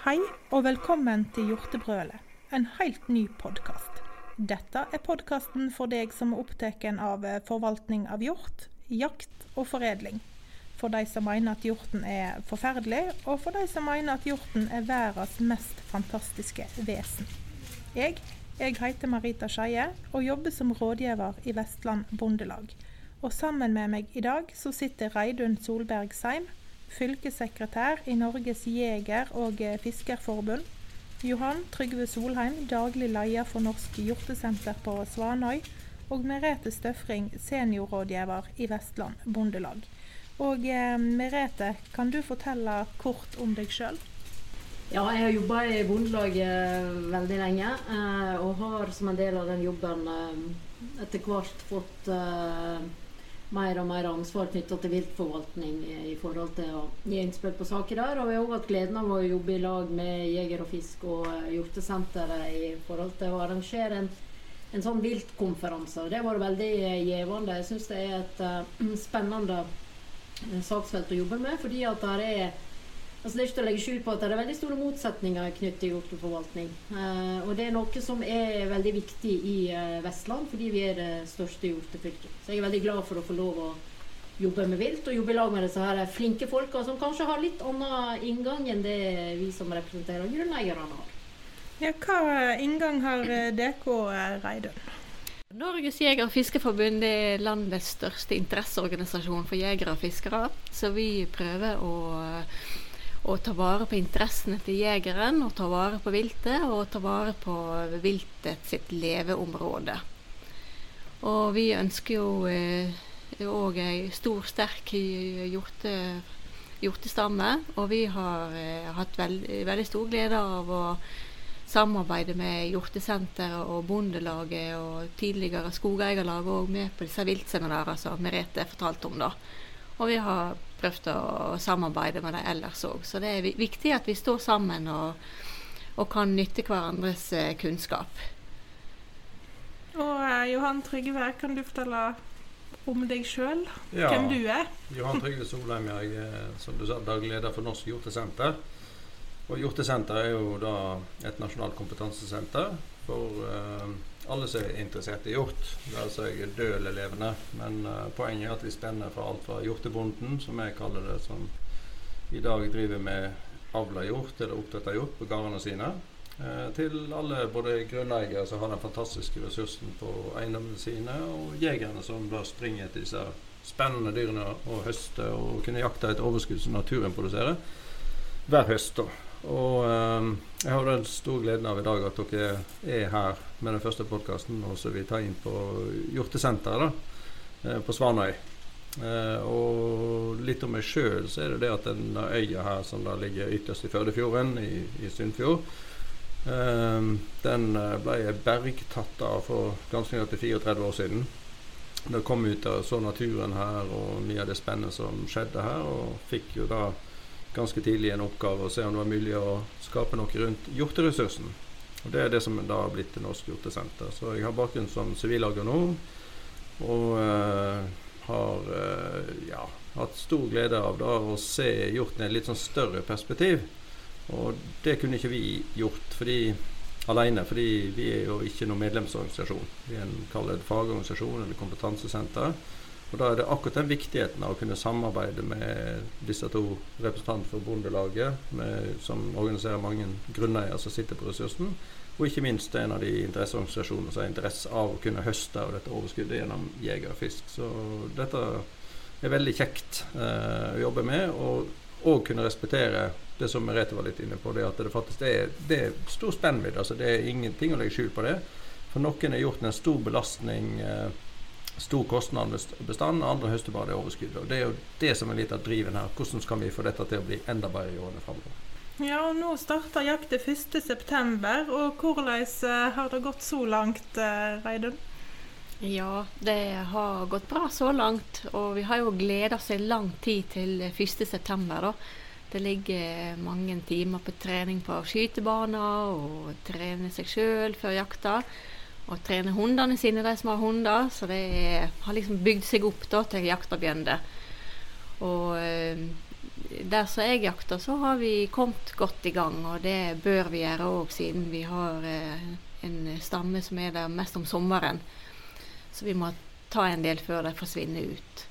Hei og velkommen til Hjortebrølet, en helt ny podkast. Dette er podkasten for deg som er opptatt av eh, forvaltning av hjort, jakt og foredling. For de som mener at hjorten er forferdelig, og for de som mener at hjorten er verdens mest fantastiske vesen. Jeg, jeg heter Marita Skeie og jobber som rådgiver i Vestland Bondelag. Og sammen med meg i dag så sitter Reidun Solberg Seim, fylkessekretær i Norges jeger- og fiskerforbund. Johan Trygve Solheim, daglig leder for Norsk hjortesenter på Svanøy. Og Merete Støfring, seniorrådgiver i Vestland Bondelag. Og eh, Merete, kan du fortelle kort om deg sjøl? Ja, jeg har jobba i Bondelaget veldig lenge. Eh, og har som en del av den jobben eh, etter hvert fått eh, mer og mer ansvar knytta til viltforvaltning i forhold til å gi innspill på saker der. Og vi har òg hatt gleden av å jobbe i lag med Jeger og Fisk og Hjortesenteret i forhold til å arrangere en, en sånn viltkonferanse. Det har vært veldig givende. Jeg syns det er et uh, spennende saksfelt å jobbe med, fordi at det er Altså det er ikke til å legge skjul på at det er veldig store motsetninger knyttet til hjorteforvaltning. Uh, og det er noe som er veldig viktig i uh, Vestland, fordi vi er det største hjortefylket. Så jeg er veldig glad for å få lov å jobbe med vilt, og jobbe i lag med disse her flinke folka som kanskje har litt annen inngang enn det vi som representerer grunneierne har. Ja, hva inngang har DK dere, Reidun? Norges jeger- og fiskerforbund er landets største interesseorganisasjon for jegere og fiskere. Så vi prøver å å ta vare på interessene til jegeren, og ta vare på viltet, og ta vare på viltet sitt leveområde. Og vi ønsker jo òg eh, ei stor, sterk hjorte, hjortestamme. Og vi har eh, hatt veld, veldig stor glede av å samarbeide med Hjortesenteret og Bondelaget og tidligere Skogeierlaget òg med på disse viltseminarene som Merete fortalte om. da. Og vi har prøvd å samarbeide med dem ellers òg. Så det er viktig at vi står sammen og, og kan nytte hverandres eh, kunnskap. Og uh, Johan Trygve, kan du fortelle om deg sjøl? Ja, Hvem du er? Johan Trygve Solheim. Jeg er som du sa, daglig leder for Norsk hjortesenter. Og Hjortesenter er jo da et nasjonalt kompetansesenter for uh, alle som er interessert i hjort. Være seg død eller levende. Men uh, poenget er at vi spenner fra alt fra hjortebonden, som jeg kaller det, som i dag driver med avla hjort eller oppdrett av hjort på gårdene sine, uh, til alle både grunneiere som har den fantastiske ressursen på eiendommene sine, og jegerne som bare springer etter disse spennende dyrene og høster og kunne jakte et overskudd som naturen produserer hver høst. da. Og um, jeg har den store gleden av i dag at dere er her med den første podkasten, og så tar ta inn på hjortesenteret da, på Svanøy. Uh, og litt om meg sjøl, så er det det at denne øya her som da ligger ytterst i Førdefjorden, i, i Sunnfjord, um, den ble bergtatt av for ganske nøyaktig 34 år siden. Da kom ut og så naturen her og mye av det spennende som skjedde her, og fikk jo da ganske tidlig en oppgave å se om det var mulig å skape noe rundt hjorteressursen. Og Det er det som da har blitt til Norsk hjortesenter. Så jeg har bakgrunn som sivilagronom og uh, har uh, ja, hatt stor glede av da å se hjorten i et litt sånn større perspektiv. Og det kunne ikke vi gjort fordi, alene, fordi vi er jo ikke noen medlemsorganisasjon. Vi er en kallet fagorganisasjon eller kompetansesenter. Og Da er det akkurat den viktigheten av å kunne samarbeide med disse to representantene for Bondelaget, med, som organiserer mange grunneiere som sitter på ressursen, og ikke minst en av de interesseorganisasjonene som har interesse av å kunne høste av dette overskuddet gjennom jeger og fisk. Så dette er veldig kjekt eh, å jobbe med, og òg kunne respektere det som Merete var litt inne på, det at det faktisk er, det er stor spennvidde. Altså det er ingenting å legge skjul på det. For noen er gjort en stor belastning. Eh, stor kostnad med bestanden, andre høster bare det overskuddet. Og Det er jo det som er litt av driven her. Hvordan skal vi få dette til å bli enda bedre i årene framover? Ja, og Nå starter jakta 1.9, og hvordan eh, har det gått så langt, eh, Reidun? Ja, det har gått bra så langt. Og vi har jo gleda oss i lang tid til 1.9. Det ligger mange timer på trening på skytebaner og trene seg sjøl før jakta og trene hundene sine, de som har hunder. Så det har liksom bygd seg opp da til jakta begynner Og eh, der som jeg jakter, så har vi kommet godt i gang. Og det bør vi gjøre òg, siden vi har eh, en stamme som er der mest om sommeren. Så vi må ta en del før de forsvinner ut.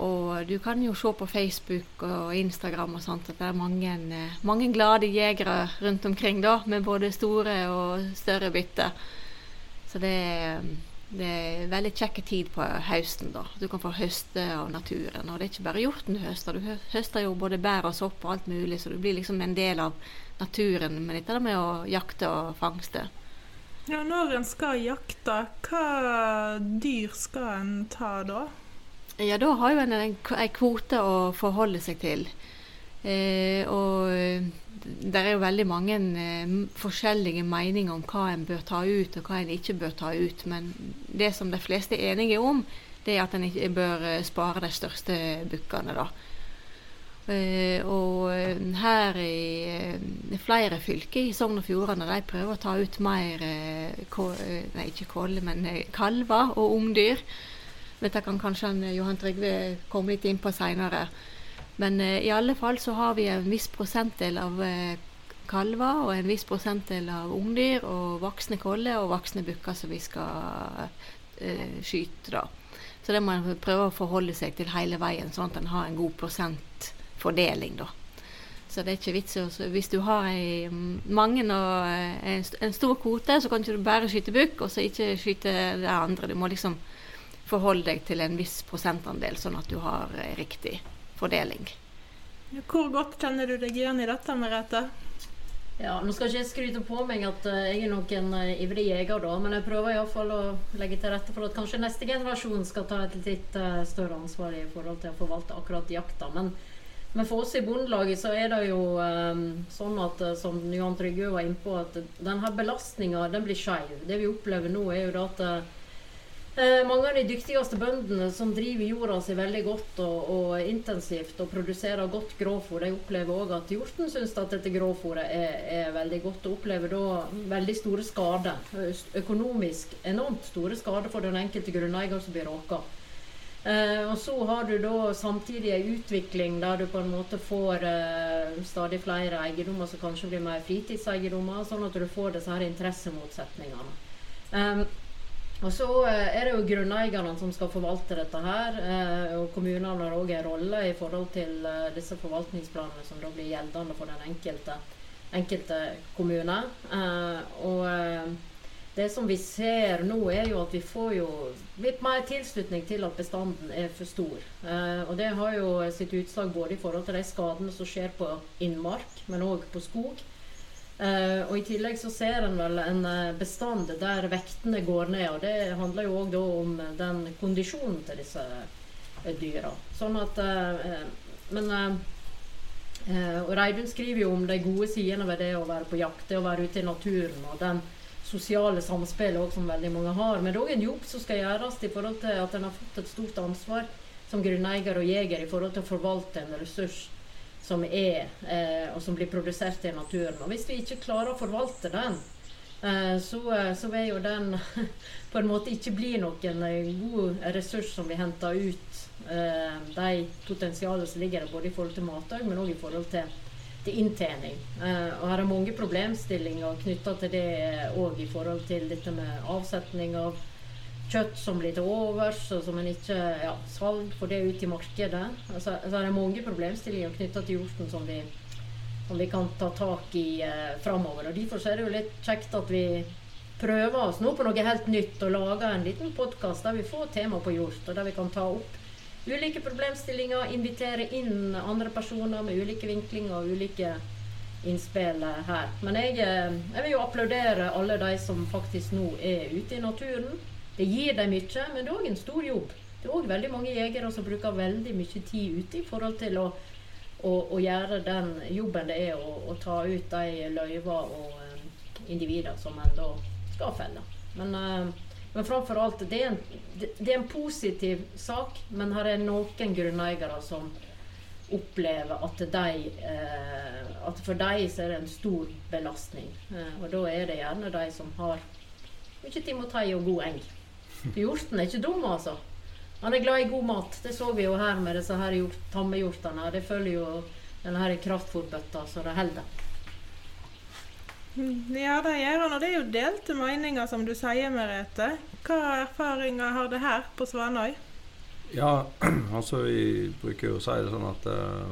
Og du kan jo se på Facebook og Instagram og sånt at det er mange, eh, mange glade jegere rundt omkring, da, med både store og større bytter. Så det er det er veldig kjekk tid på høsten. da. Du kan få høste av naturen. Og det er ikke bare hjorten du høster. Du høster jo både bær og sopp og alt mulig, så du blir liksom en del av naturen med dette med å jakte og fangste. Ja, Når en skal jakte, hva dyr skal en ta da? Ja, da har jo en en, en kvote å forholde seg til. Eh, og det er jo veldig mange eh, forskjellige meninger om hva en bør ta ut, og hva en ikke bør ta ut. Men det som de fleste er enige om, det er at en ikke bør eh, spare de største bukkene. Eh, og eh, her i, i, flere fylker i Sogn og Fjordane de prøver å ta ut mer eh, Nei, ikke kolle, men kalver og ungdyr. Dette kan kanskje Johan Trygve komme litt inn på seinere. Men eh, i alle fall så har vi en viss prosentdel av eh, kalver og en viss prosentdel av ungdyr og voksne koller og voksne bukker som vi skal eh, skyte. da. Så det må en prøve å forholde seg til hele veien, sånn at en har en god prosentfordeling. da. Så det er ikke vits Hvis du har ei, mange og eh, en, en, stor kvote, så kan du ikke bare skyte bukk, og så ikke skyte det andre. Du må liksom forholde deg til en viss prosentandel, sånn at du har riktig fordeling. Hvor godt kjenner du deg igjen i dette, Merete? Ja, Nå skal ikke jeg skryte på meg at uh, jeg er noen uh, ivrig jeger, da, men jeg prøver iallfall å legge til rette for at kanskje neste generasjon skal ta et litt uh, større ansvar i forhold til å forvalte akkurat jakta. Men, men for oss i Bondelaget så er det jo um, sånn at som Johan Trygve var innpå, at denne belastninga blir skeiv. Det vi opplever nå, er jo da at Eh, mange av de dyktigste bøndene som driver jorda si veldig godt og, og, intensivt og produserer godt grovfôr, de opplever òg at hjorten syns at dette grovfôret er, er, veldig godt, og opplever da veldig store skader. Økonomisk enormt store skader for den enkelte grunneier som blir råka. Eh, og så har du da samtidig en utvikling der du på en måte får eh, stadig flere eiendommer som kanskje blir mer fritidseiendommer, sånn at du får disse her interessemotsetningene. Um, og så eh, er det jo grunneierne som skal forvalte dette her. Eh, og kommunene har òg en rolle i forhold til eh, disse forvaltningsplanene som da blir gjeldende for den enkelte, enkelte kommune. og det som vi ser nå, er jo at vi får jo litt mer tilslutning til at bestanden er for stor. og det har jo sitt utslag både i forhold til de skadene som skjer på innmark, men òg på skog. Uh, og I tillegg så ser en vel en uh, bestand der vektene går ned. og Det handler jo òg om uh, den kondisjonen til disse dyra. Sånn at Men og Reidun skriver jo om de gode sidene ved det å være på jakt, det å være ute i naturen og den sosiale samspillet også, som veldig mange har. Men det er òg en jobb som skal gjøres i forhold til at en har fått et stort ansvar som grunneier og jeger i forhold til å forvalte en ressurs som er, eh, og som blir produsert i naturen. Og hvis vi ikke klarer å forvalte den, eh, så, eh, så, vil jo den på en måte ikke bli noen eh, god ressurs som vi henter ut eh, de potensialene som ligger der, både i forhold til matøy, men òg i forhold til, til inntjening. Eh, og her er mange problemstillinger knytta til det òg i forhold til dette med avsetning av kjøtt som blir til overs, og som en ikke ja, salg for det ut i markedet. Altså, så er det mange problemstillinger knytta til hjorten som vi, som vi, kan ta tak i eh, framover. Og Derfor er det jo litt kjekt at vi prøver oss nå på noe helt nytt og lager en liten podkast der vi får tema på hjort, og der vi kan ta opp ulike problemstillinger, invitere inn andre personer med ulike vinklinger og ulike innspill her. Men jeg, eh, jeg vil jo applaudere alle de som faktisk nå er ute i naturen det gir dem mye, men det er òg en stor jobb. Det er òg veldig mange jegere som bruker veldig mye tid ute i forhold til å, å, å gjøre den jobben det er å, å ta ut de løyver og um, individer som en da skal felle. Men, uh, men framfor alt, det er, en, det, det er en positiv sak, men her er noen grunneiere som opplever at, de, uh, at for dem så er det en stor belastning. Uh, og da er det gjerne de som har mye timotei og god eng. Hjorten er ikke dum, altså. Han er glad i god mat. Det så vi jo her med disse her hjort, tammehjortene. Det følger jo denne her kraftfôrbøtta, så det holder. Ja, det gjør han, og det er jo delte meninger, som du sier, Merete. Hva erfaringer har det her på Svanøy? Ja, altså vi bruker jo å si det sånn at uh,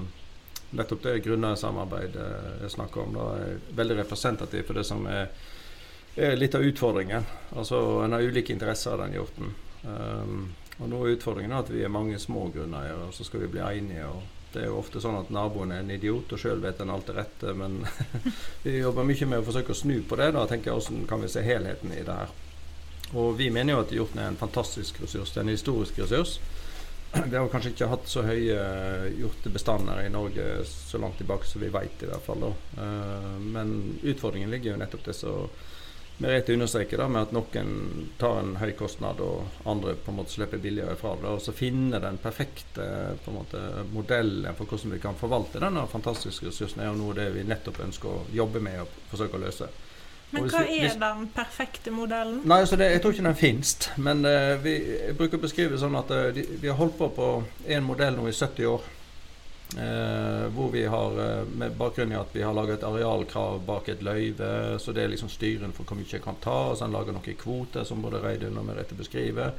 nettopp det grunneiersamarbeidet jeg snakker om, da er veldig representativt for det som er, er litt av utfordringen. Altså en har ulike interesser av den hjorten. Um, og nå er utfordringen at vi er mange små grunneiere, og så skal vi bli enige. og det er jo ofte sånn at naboen er en idiot, og sjøl vet en alt er rette. Men vi jobber mye med å forsøke å snu på det. Da tenker jeg hvordan kan vi se helheten i det her. Og vi mener jo at hjorten er en fantastisk ressurs. Det er en historisk ressurs. Vi har kanskje ikke hatt så høye hjortebestander i Norge så langt tilbake som vi vet, i hvert fall. Da. Eh, men utfordringen ligger jo nettopp det som Merete understreker det med at noen tar en høy kostnad, og andre på en måte slipper billigere fra det. Og så finne den perfekte måte, modellen for hvordan vi kan forvalte denne fantastiske ressursen, er jo noe det vi nettopp ønsker å jobbe med og forsøke å løse. Men hva vi, er den perfekte modellen? Nei, altså det, Jeg tror ikke den finnes. Men uh, vi bruker å beskrive sånn at uh, de, vi har holdt på på en modell nå i 70 år. Eh, hvor vi har, eh, med bakgrunn i at vi har laget et arealkrav bak et løyve, så det er liksom styren for hvor mye jeg kan ta. og så En lager noen kvoter som både Reidun og Merete beskriver.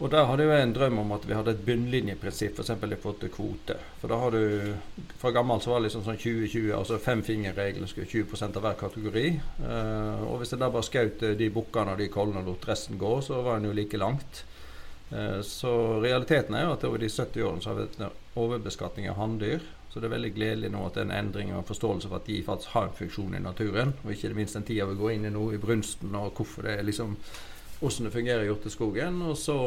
Og der hadde jeg en drøm om at vi hadde et bunnlinjeprinsipp, f.eks. i forhold til kvote. For da har du Fra gammelt så var det liksom sånn 20-20, altså femfingerregelen skulle 20% av hver kategori. Eh, og hvis jeg da bare skjøt de bukkene og de kollene og lot resten gå, så var en jo like langt. Eh, så realiteten er jo at over de 70 årene så har vi hatt overbeskatning av hanndyr. Så det er veldig gledelig nå at det er en endring og forståelse for at de faktisk har en funksjon i naturen. Og ikke minst den tida vi går inn i nå, i brunsten, og hvorfor det er liksom hvordan det fungerer i hjorteskogen. Og så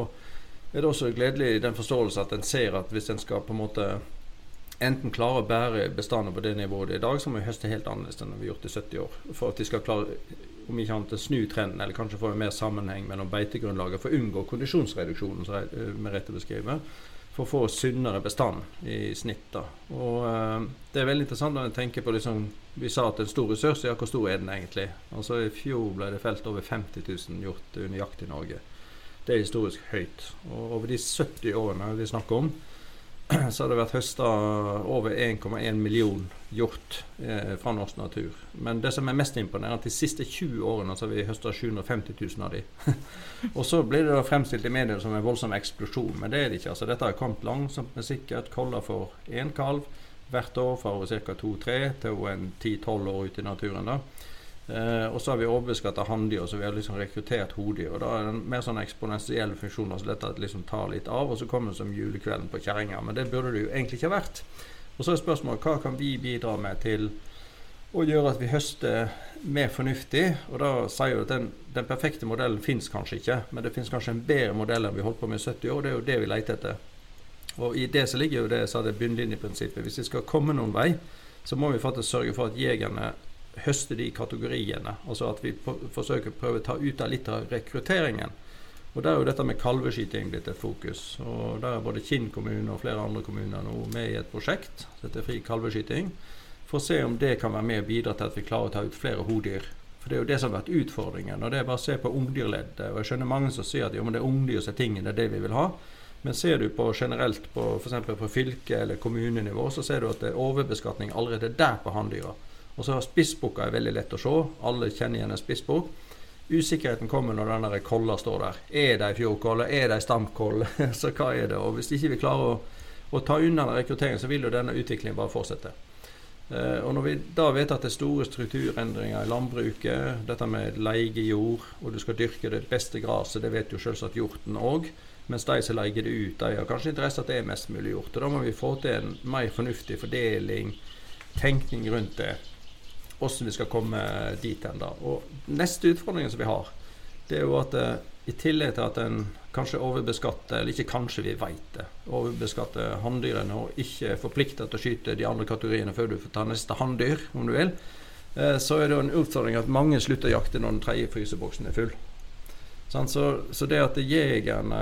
er det også gledelig i den forståelse at en ser at hvis en skal på en måte enten klare å bære bestanden på det nivået det er i dag, så må vi høste helt annerledes enn vi har gjort i 70 år. For at de skal klare om ikke annet snu trenden, eller kanskje få en mer sammenheng mellom beitegrunnlaget for å unngå kondisjonsreduksjonen, som Merete med rette beskriver, for å få sunnere bestand i snitt. da. Og uh, Det er veldig interessant når en tenker på liksom, Vi sa at en stor ressurs, ja, hvor stor er den egentlig? Altså I fjor ble det felt over 50 000 hjort under jakt i Norge. Det er historisk høyt. Og over de 70 årene vi snakker om, så har det vært høsta over 1,1 million hjort eh, fra norsk natur. Men det som er mest imponerende, er at de siste 20 årene så har vi høsta 750 000 av de. og så blir det da fremstilt i media som en voldsom eksplosjon, men det er det ikke. Altså, dette har kommet langsomt, men sikkert. Kolla for én kalv hvert år fra ca. 2-3 til 10-12 år ute i naturen. da. Eh, og så har vi overbeskatta hanndyr, så vi har liksom rekruttert. Og da er det en mer sånn eksponentiell funksjon, altså dette liksom tar litt av, og så kommer det som julekvelden på kjerringa. Men det burde det jo egentlig ikke ha vært. Og så er spørsmålet hva kan vi bidra med til å gjøre at vi høster mer fornuftig. Og da sier jo at den, den perfekte modellen fins kanskje ikke, men det fins kanskje en bedre modell enn vi holdt på med i 70 år. Det er jo det vi leter etter. Og i det så ligger jo det sa det bunnlinjeprinsippet. Hvis vi skal komme noen vei, så må vi faktisk sørge for at jegerne høste de kategoriene. Altså at vi forsøker å prøve å ta ut av litt av rekrutteringen. Og Der er jo dette med kalveskyting blitt et fokus. og Der er både Kinn kommune og flere andre kommuner nå med i et prosjekt som heter Fri kalveskyting. For å se om det kan være med og bidra til at vi klarer å ta ut flere hodyr. For det er jo det som har vært utfordringen. og det er bare å se på ungdyrleddet. Og jeg skjønner mange som sier at jo, men det er ungdyr som er tingen, det er det vi vil ha. Men ser du på generelt på f.eks. på fylke- eller kommunenivå, så ser du at det er overbeskatning allerede der på hanndyra. Og så spissbukka er veldig lett å se. Alle kjenner igjen en spissbukk. Usikkerheten kommer når denne kolla står der. Er det ei fjordkolle? Er det ei stamkolle? så hva er det? Og hvis ikke vi klarer å, å ta unna rekrutteringen, så vil jo denne utviklingen bare fortsette. Uh, og når vi da vet at det er store strukturendringer i landbruket, dette med leiejord, og du skal dyrke det beste gresset, det vet jo selvsagt hjorten òg. Mens de som leier det ut, de har kanskje interesse at det er mest mulig hjort. Og da må vi få til en mer fornuftig fordeling, tenkning rundt det hvordan vi skal komme dit hen. Og neste utfordring som vi har, det er jo at uh, i tillegg til at en kanskje overbeskatter, eller ikke kanskje, vi vet det, overbeskatter hanndyrene og ikke er forplikta til å skyte de andre kategoriene før du får ta neste hanndyr, om du vil, uh, så er det jo en utfordring at mange slutter å jakte når den tredje fryseboksen er full. Så, så, det at jegerne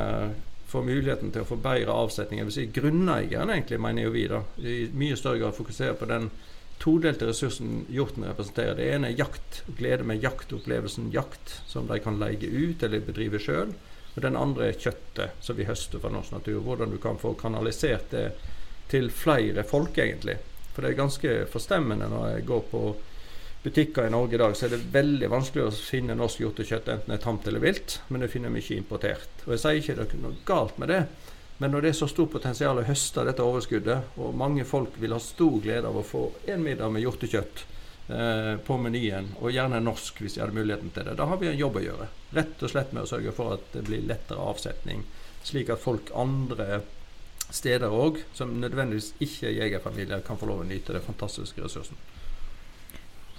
får muligheten til å få bedre avsetning, jeg vil si grunneieren egentlig, mener jo vi, da, i mye større grad fokuserer på den todelte ressursen hjorten representerer. Det ene er jakt, glede med jaktopplevelsen jakt, som de kan leie ut eller bedrive sjøl. Og den andre er kjøttet som vi høster fra norsk natur. Hvordan du kan få kanalisert det til flere folk, egentlig. For det er ganske forstemmende når jeg går på butikker i Norge i dag, så er det veldig vanskelig å finne norsk hjortekjøtt, enten det er tamt eller vilt. Men du finner mye importert. Og jeg sier ikke det er noe galt med det. Men når det er så stort potensial å høste dette overskuddet, og mange folk vil ha stor glede av å få en middag med hjortekjøtt eh, på menyen, og gjerne norsk hvis de hadde muligheten til det, da har vi en jobb å gjøre. Rett og slett med å sørge for at det blir lettere avsetning, slik at folk andre steder òg, som nødvendigvis ikke er jegerfamilier, kan få lov å nyte den fantastiske ressursen.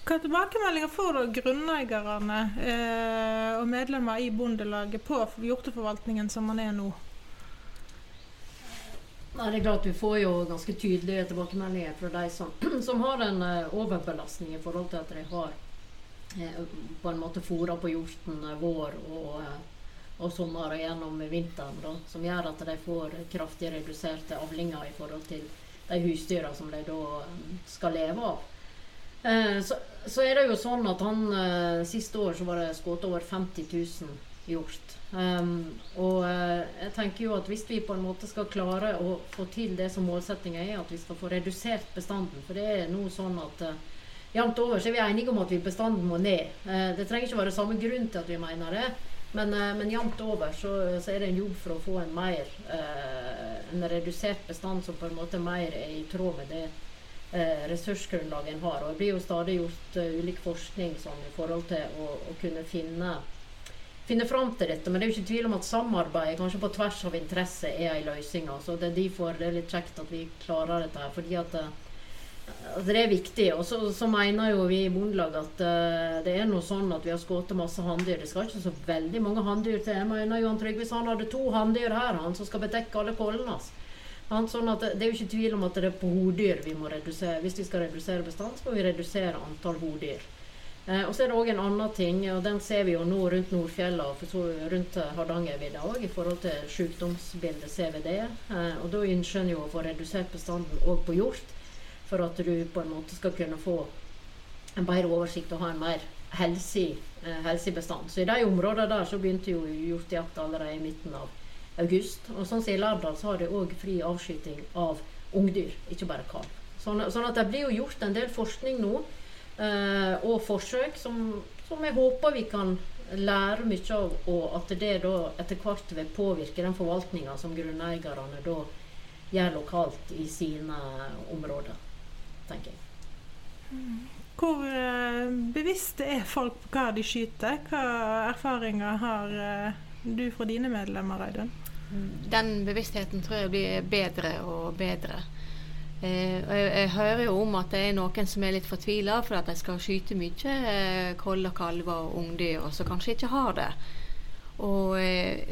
Hva tilbakemeldinger får grunneierne eh, og medlemmer i Bondelaget på hjorteforvaltningen som man er nå? Nei, det er klart Vi får jo ganske tydelige tilbakemeldinger fra de som, som har en uh, overbelastning i forhold til at de har uh, på en måte fôra på hjorten uh, vår og, og sommer og gjennom vinteren. Da, som gjør at de får kraftig reduserte avlinger i forhold til de husdyra som de da skal leve av. Så, så, er det jo sånn at han Siste år så var det skutt over 50 000 hjort. Og jeg tenker jo at hvis vi på en måte skal klare å få til det som målsettinga er, at vi skal få redusert bestanden For det er nå sånn at uh, jevnt over så er vi enige om at vi bestanden må ned. Uh, det trenger ikke være samme grunn til at vi mener det, men, uh, men jevnt over så, så, er det en jobb for å få en mer en redusert bestand som på en måte mer er i tråd med det ressursgrunnlaget en har. Og det blir jo stadig gjort ulik forskning sånn, i forhold til å, å kunne finne finne fram til dette. Men det er jo ikke tvil om at samarbeid kanskje på tvers av interesse er en løsning. Altså. Det er derfor det er litt kjekt at vi klarer dette her. fordi at, eh, at det er viktig. Og så, så mener jo vi i Bondelaget at uh, det er noe sånn at vi har skutt masse hanndyr. Det skal ikke så veldig mange hanndyr til. Jeg mener Johan Trygve han hadde to hanndyr her, han som skal bedekke alle kollene hans. Sånn det, det er jo ikke tvil om at det er på hodyr vi må redusere. Hvis vi skal redusere bestand, så må vi redusere antall hodyr. Eh, og så er det òg en annen ting, og den ser vi jo nå rundt Nordfjella og rundt Hardangervidda òg, i forhold til sykdomsbildet ser vi det. og da ønsker en jo å få redusert bestanden òg på hjort, for at du på en måte skal kunne få en bedre oversikt og ha en mer helsig, eh, helsig bestand. Så i de områdene der så begynte jo hjortejakt allerede i midten av august. Og sånn som i Lærdal så har de òg fri avskyting av ungdyr, ikke bare kalv. Sånn, sånn at det blir jo gjort en del forskning nå eh, og forsøk som, som, jeg håper vi kan lære mye av, og at det da etter hvert vil påvirke den forvaltninga som grunneierne da gjør lokalt i sine områder, tenker jeg. Hvor eh, bevisste er folk på hva de skyter? Hva erfaringer har eh, du fra dine medlemmer, Reidun? Den bevisstheten tror jeg blir bedre og bedre. Eh, jeg, jeg, hører jo om at det er noen som er litt fortvila for at de skal skyte mye eh, koll og kalver og ungdyr, og som kanskje ikke har det. Og eh,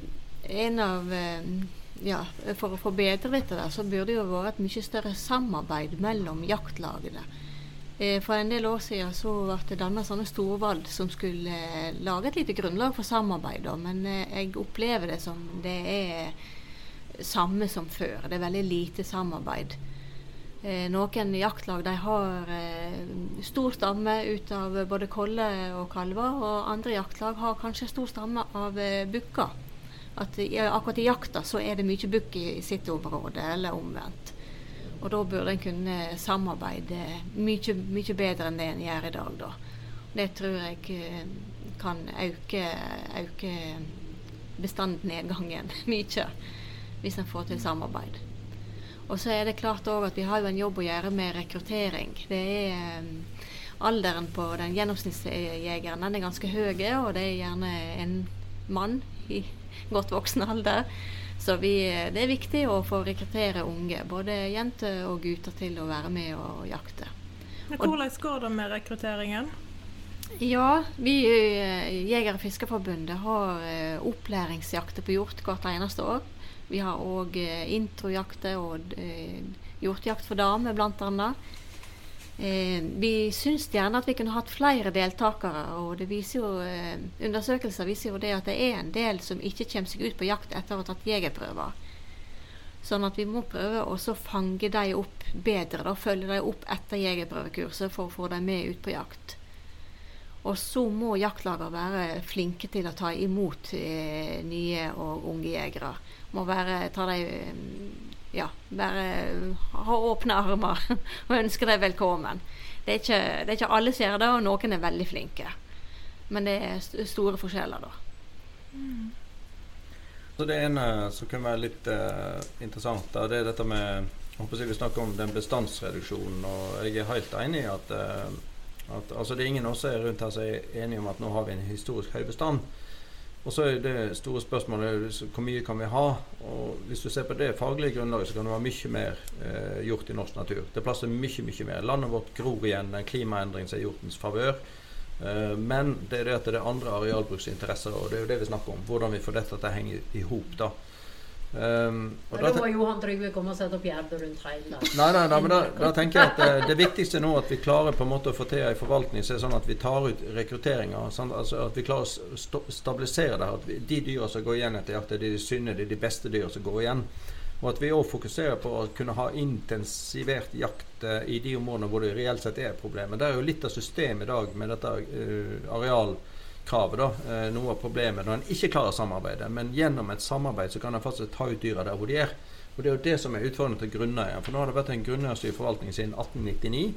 en av eh, ja, For å forbedre dette der, så burde det jo vært et mye større samarbeid mellom jaktlagene. Eh, for en del år siden så ble det dannet sånne storvalg som skulle eh, lage et lite grunnlag for samarbeid. Men jeg opplever det som det er samme som før. Det er veldig lite samarbeid. Eh, noen jaktlag de har eh, stor stamme ut av både koller og kalver, og andre jaktlag har kanskje stor stamme av eh, bukker. At akkurat i jakta så er det mye bukk i, i sitt område, eller omvendt. Og da burde en kunne samarbeide mye, mye bedre enn det en gjør i dag, da. Det tror jeg eh, kan øke, øke bestandsnedgangen mye, hvis en får til samarbeid. Og så er det klart òg at vi har jo en jobb å gjøre med rekruttering. Det er um, Alderen på den gjennomsnittsjegeren den er ganske høy, og det er gjerne en mann i godt voksen alder. Så vi, det er viktig å få rekruttere unge, både jenter og gutter, til å være med og jakte. Hvordan går det med rekrutteringen? Ja, vi i Jeger- og Fiskerforbundet har opplæringsjakter på hjort hvert eneste år. Vi har òg eh, introjakter og eh, hjortejakt for damer, bl.a. Eh, vi syns gjerne at vi kunne hatt flere deltakere. og viser jo, eh, Undersøkelser viser jo det at det er en del som ikke kommer seg ut på jakt etter å ha tatt jegerprøver. Sånn at vi må prøve å fange dem opp bedre. da, Følge dem opp etter jegerprøvekurset for å få dem med ut på jakt. Og så må jaktlager være flinke til å ta imot eh, nye og unge jegere. Må være, ta dem, ja, være, ha åpne armer og ønske dem velkommen. Det er, ikke, det er ikke alle som gjør det, og noen er veldig flinke. Men det er store forskjeller, da. Mm. Så Det ene som kan være litt eh, interessant, da, det er dette med Vi snakker om den bestandsreduksjonen. og Jeg er helt enig i at uh, at, altså det er ingen også rundt her som er enige om at nå har vi en historisk høy bestand. Og så er det store spørsmålet hvor mye kan vi ha? Og Hvis du ser på det faglige grunnlaget, så kan det være mye mer eh, gjort i norsk natur. Det plasser mye, mye mer. Landet vårt gror igjen en klimaendring som er hjortens favør. Eh, men det er det at det er andre arealbruksinteresser, og det er jo det vi snakker om. Hvordan vi får dette til å henge i hop. Um, og da, da må Johan Trygve komme og sette opp gjerde rundt hele Nei, nei, nei men da, da, tenker jeg at det, det, viktigste nå at vi klarer på en måte å få til en forvaltning så er sånn at vi tar ut rekrutteringa. Sånn, altså at vi klarer å stabilisere det. At vi, de dyra som går igjen etter jakt, er de synne, det er de beste dyra som går igjen. Og at vi òg fokuserer på å kunne ha intensivert jakt uh, i de områdene hvor det reelt sett er problemer. Det er jo litt av systemet i dag med dette uh, areal kravet. da, eh, Noe av problemet når en ikke klarer å samarbeide. Men gjennom et samarbeid så kan en faktisk ta ut dyra der hvor de er. Og Det er jo det som er utfordringen til grunneieren. For nå har det vært en grunneierstyrt forvaltning siden 1899.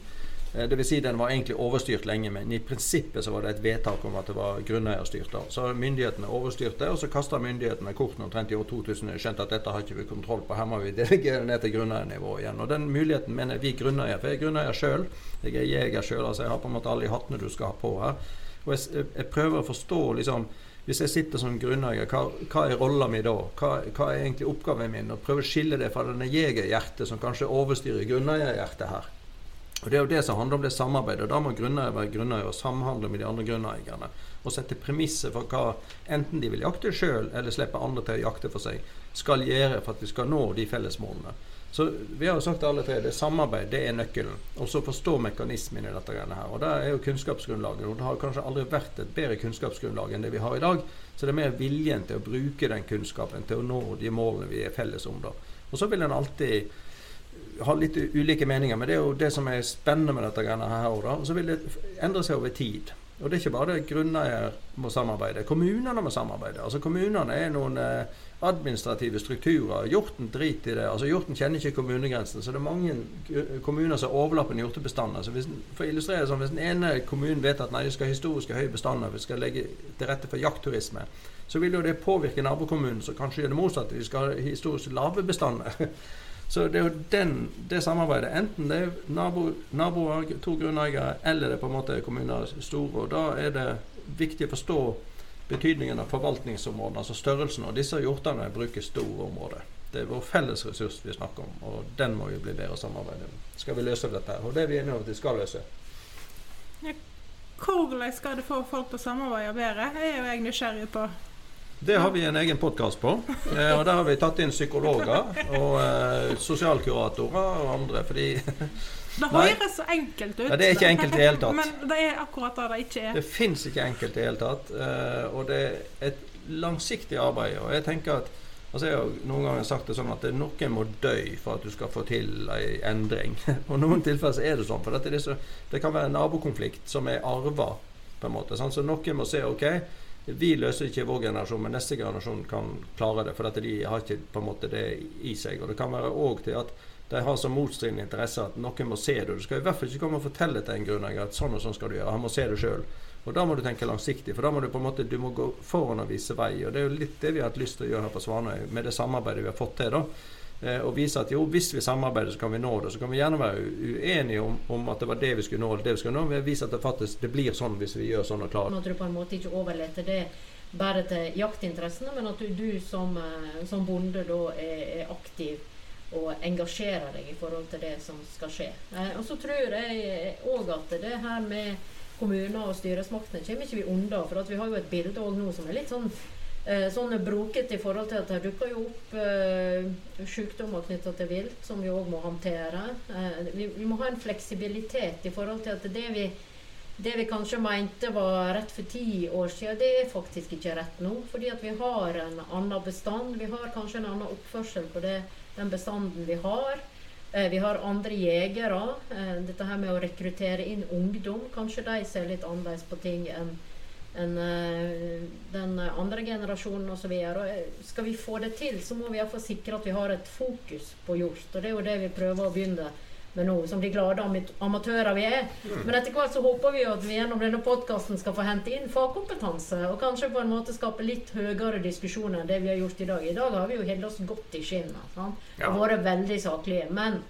Eh, Dvs. Si den var egentlig overstyrt lenge, men i prinsippet så var det et vedtak om at det var grunneierstyrt. Så myndighetene overstyrte, og så kasta myndighetene kortene omtrent i år 2000 skjønte at dette har ikke vi kontroll på, her må vi delegere ned til grunneiernnivå igjen. Og den muligheten mener vi grunneier, for jeg er grunneier sjøl. Jeg er jeger sjøl, altså jeg har på en måte alle hattene du skal ha på her. Og jeg, jeg, prøver å forstå liksom, Hvis jeg sitter som grunneier, hva, hva, er rolla mi da? Hva, hva, er egentlig oppgaven min? Og prøve å skille det fra denne jegerhjertet som kanskje overstyrer grunneierhjertet her. Og Det er jo det som handler om det samarbeidet. og Da må grunneier være grunneier og samhandle med de andre grunneierne. Og sette premisser for hva enten de vil jakte sjøl eller slippe andre til å jakte for seg, skal gjøre for at vi skal nå de felles målene. Så vi har jo sagt alle tre det samarbeid det er nøkkelen. Og så forstå mekanismen i dette. her. Og Det er jo kunnskapsgrunnlaget. Og det har kanskje aldri vært et bedre kunnskapsgrunnlag enn det vi har i dag. Så det er mer viljen til å bruke den kunnskapen til å nå de målene vi er felles om. da. Og så vil en alltid ha litt ulike meninger, men det er jo det som er spennende med dette her. Og så vil det endre seg over tid. Og det er ikke bare grunneier må samarbeide. Kommunene må samarbeide. Altså Kommunene er noen eh, administrative strukturer. Hjorten driter i det. altså Hjorten kjenner ikke kommunegrensene. Så det er mange kommuner som overlapper hjortebestander. Så hvis, for å illustrere sånn, hvis den ene kommunen vet at nei, de skal ha historiske høye bestander, vi skal legge til rette for jaktturisme, så vil jo det påvirke nabokommunen, som kanskje gjør det motsatte. De skal ha historisk lave bestander. Så det er jo den, det samarbeidet. Enten det er nabo, naboer, to grunneiere, eller det er på en måte kommuner store. og Da er det viktig å forstå betydningen av forvaltningsområdene, altså størrelsen. Og disse hjortene bruker store områder. Det er vår felles ressurs vi snakker om, og den må vi bli bedre samarbeide med. Skal vi løse dette her? Og det er vi enige om at vi skal løse. Ja, hvordan skal det få folk til å samarbeide bedre? Er jo jeg nysgjerrig på. Det har vi en egen podkast på. Eh, og Der har vi tatt inn psykologer og eh, sosialkuratorer og andre. fordi Det høres så enkelt ut. Ja, det er ikke enkelt i det hele tatt. Men det er akkurat det det ikke er. Det fins ikke enkelt i det hele tatt. Eh, og det er et langsiktig arbeid. Og jeg tenker at Altså Jeg har noen ganger sagt det sånn at det noen må dø for at du skal få til en endring. Og noen tilfeller så er det sånn. For det, så, det kan være en nabokonflikt som er arva. på en måte, sånn. Så noen må se ok, vi løser ikke vår generasjon, men neste generasjon kan klare det. For at de har ikke på en måte det i seg. Og det kan være òg til at de har så motstridende interesser at noen må se det. Du skal i hvert fall ikke komme og fortelle til en grunneier at sånn og sånn skal du gjøre. Han må se det sjøl. Og da må du tenke langsiktig, for da må du på en måte du må gå foran og vise vei. Og det er jo litt det vi har hatt lyst til å gjøre her på Svanøy, med det samarbeidet vi har fått til. da. Eh, og vise at jo, hvis vi samarbeider, så kan vi nå det. Så kan vi gjerne være uenige om, om at det var det vi skulle nå, eller det vi skulle nå, men vise at det faktisk det blir sånn hvis vi gjør sånn og klarer. Tror du på en måte ikke overlater det bare til jaktinteressene, men at du, du som, eh, som, bonde da er, er aktiv og engasjerer deg i forhold til det som skal skje. Eh, og så tror jeg òg at det her med kommuner og styresmaktene kommer ikke vi unna. For vi har jo et bilde òg nå som er litt sånn sånn brokete i forhold til at det dukker jo opp eh, sykdommer knytta til vilt, som vi òg må håndtere. Eh, vi, vi, må ha en fleksibilitet i forhold til at det vi, det vi kanskje mente var rett for ti år siden, det er faktisk ikke rett nå. Fordi at vi har en annen bestand. Vi har kanskje en annen oppførsel på det den bestanden vi har. Eh, vi har andre jegere. Eh, dette her med å rekruttere inn ungdom. Kanskje de ser litt annerledes på ting enn enn eh, den andre generasjonen osv. Skal vi få det til, så må vi iallfall sikre at vi har et fokus på hjort. Og det er jo det vi prøver å begynne med nå, som de glade amatører vi er. Men etter hvert så håper vi jo at vi gjennom denne podkasten skal få hente inn fagkompetanse, og kanskje på en måte skape litt høyere diskusjoner enn det vi har gjort i dag. I dag har vi jo holdt oss godt i skinnet og vært veldig saklige. Men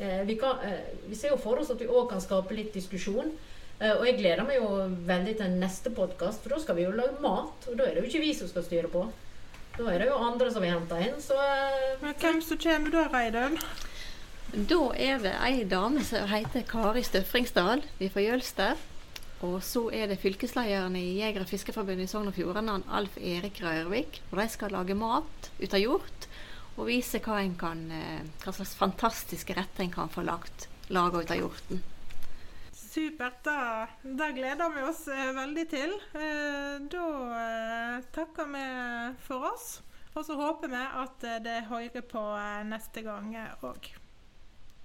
eh, vi, kan, eh, vi, ser jo for oss at vi òg kan skape litt diskusjon. Eh, og jeg gleder meg jo veldig til neste podkast, for da skal vi jo lage mat. Og da er det jo ikke vi som skal styre på. Da er det jo andre som vi henter inn, så eh, Men Hvem som kommer da, Reidun? Da er det ei dame som heter Kari Støfringsdal fra Jølster. Og så er det fylkeslederen i Jeger- og Fiskerforbundet i Sogn og Fjordane, Alf Erik Rørvik. Og de skal lage mat ut av hjort og vise hva, kan, eh, hva slags fantastiske retter en kan få lagt laga ut av hjorten. Supert. Da, da, gleder vi oss eh, veldig til. Eh, da eh, takker vi for oss. Og så håper vi at det hører på neste gang òg.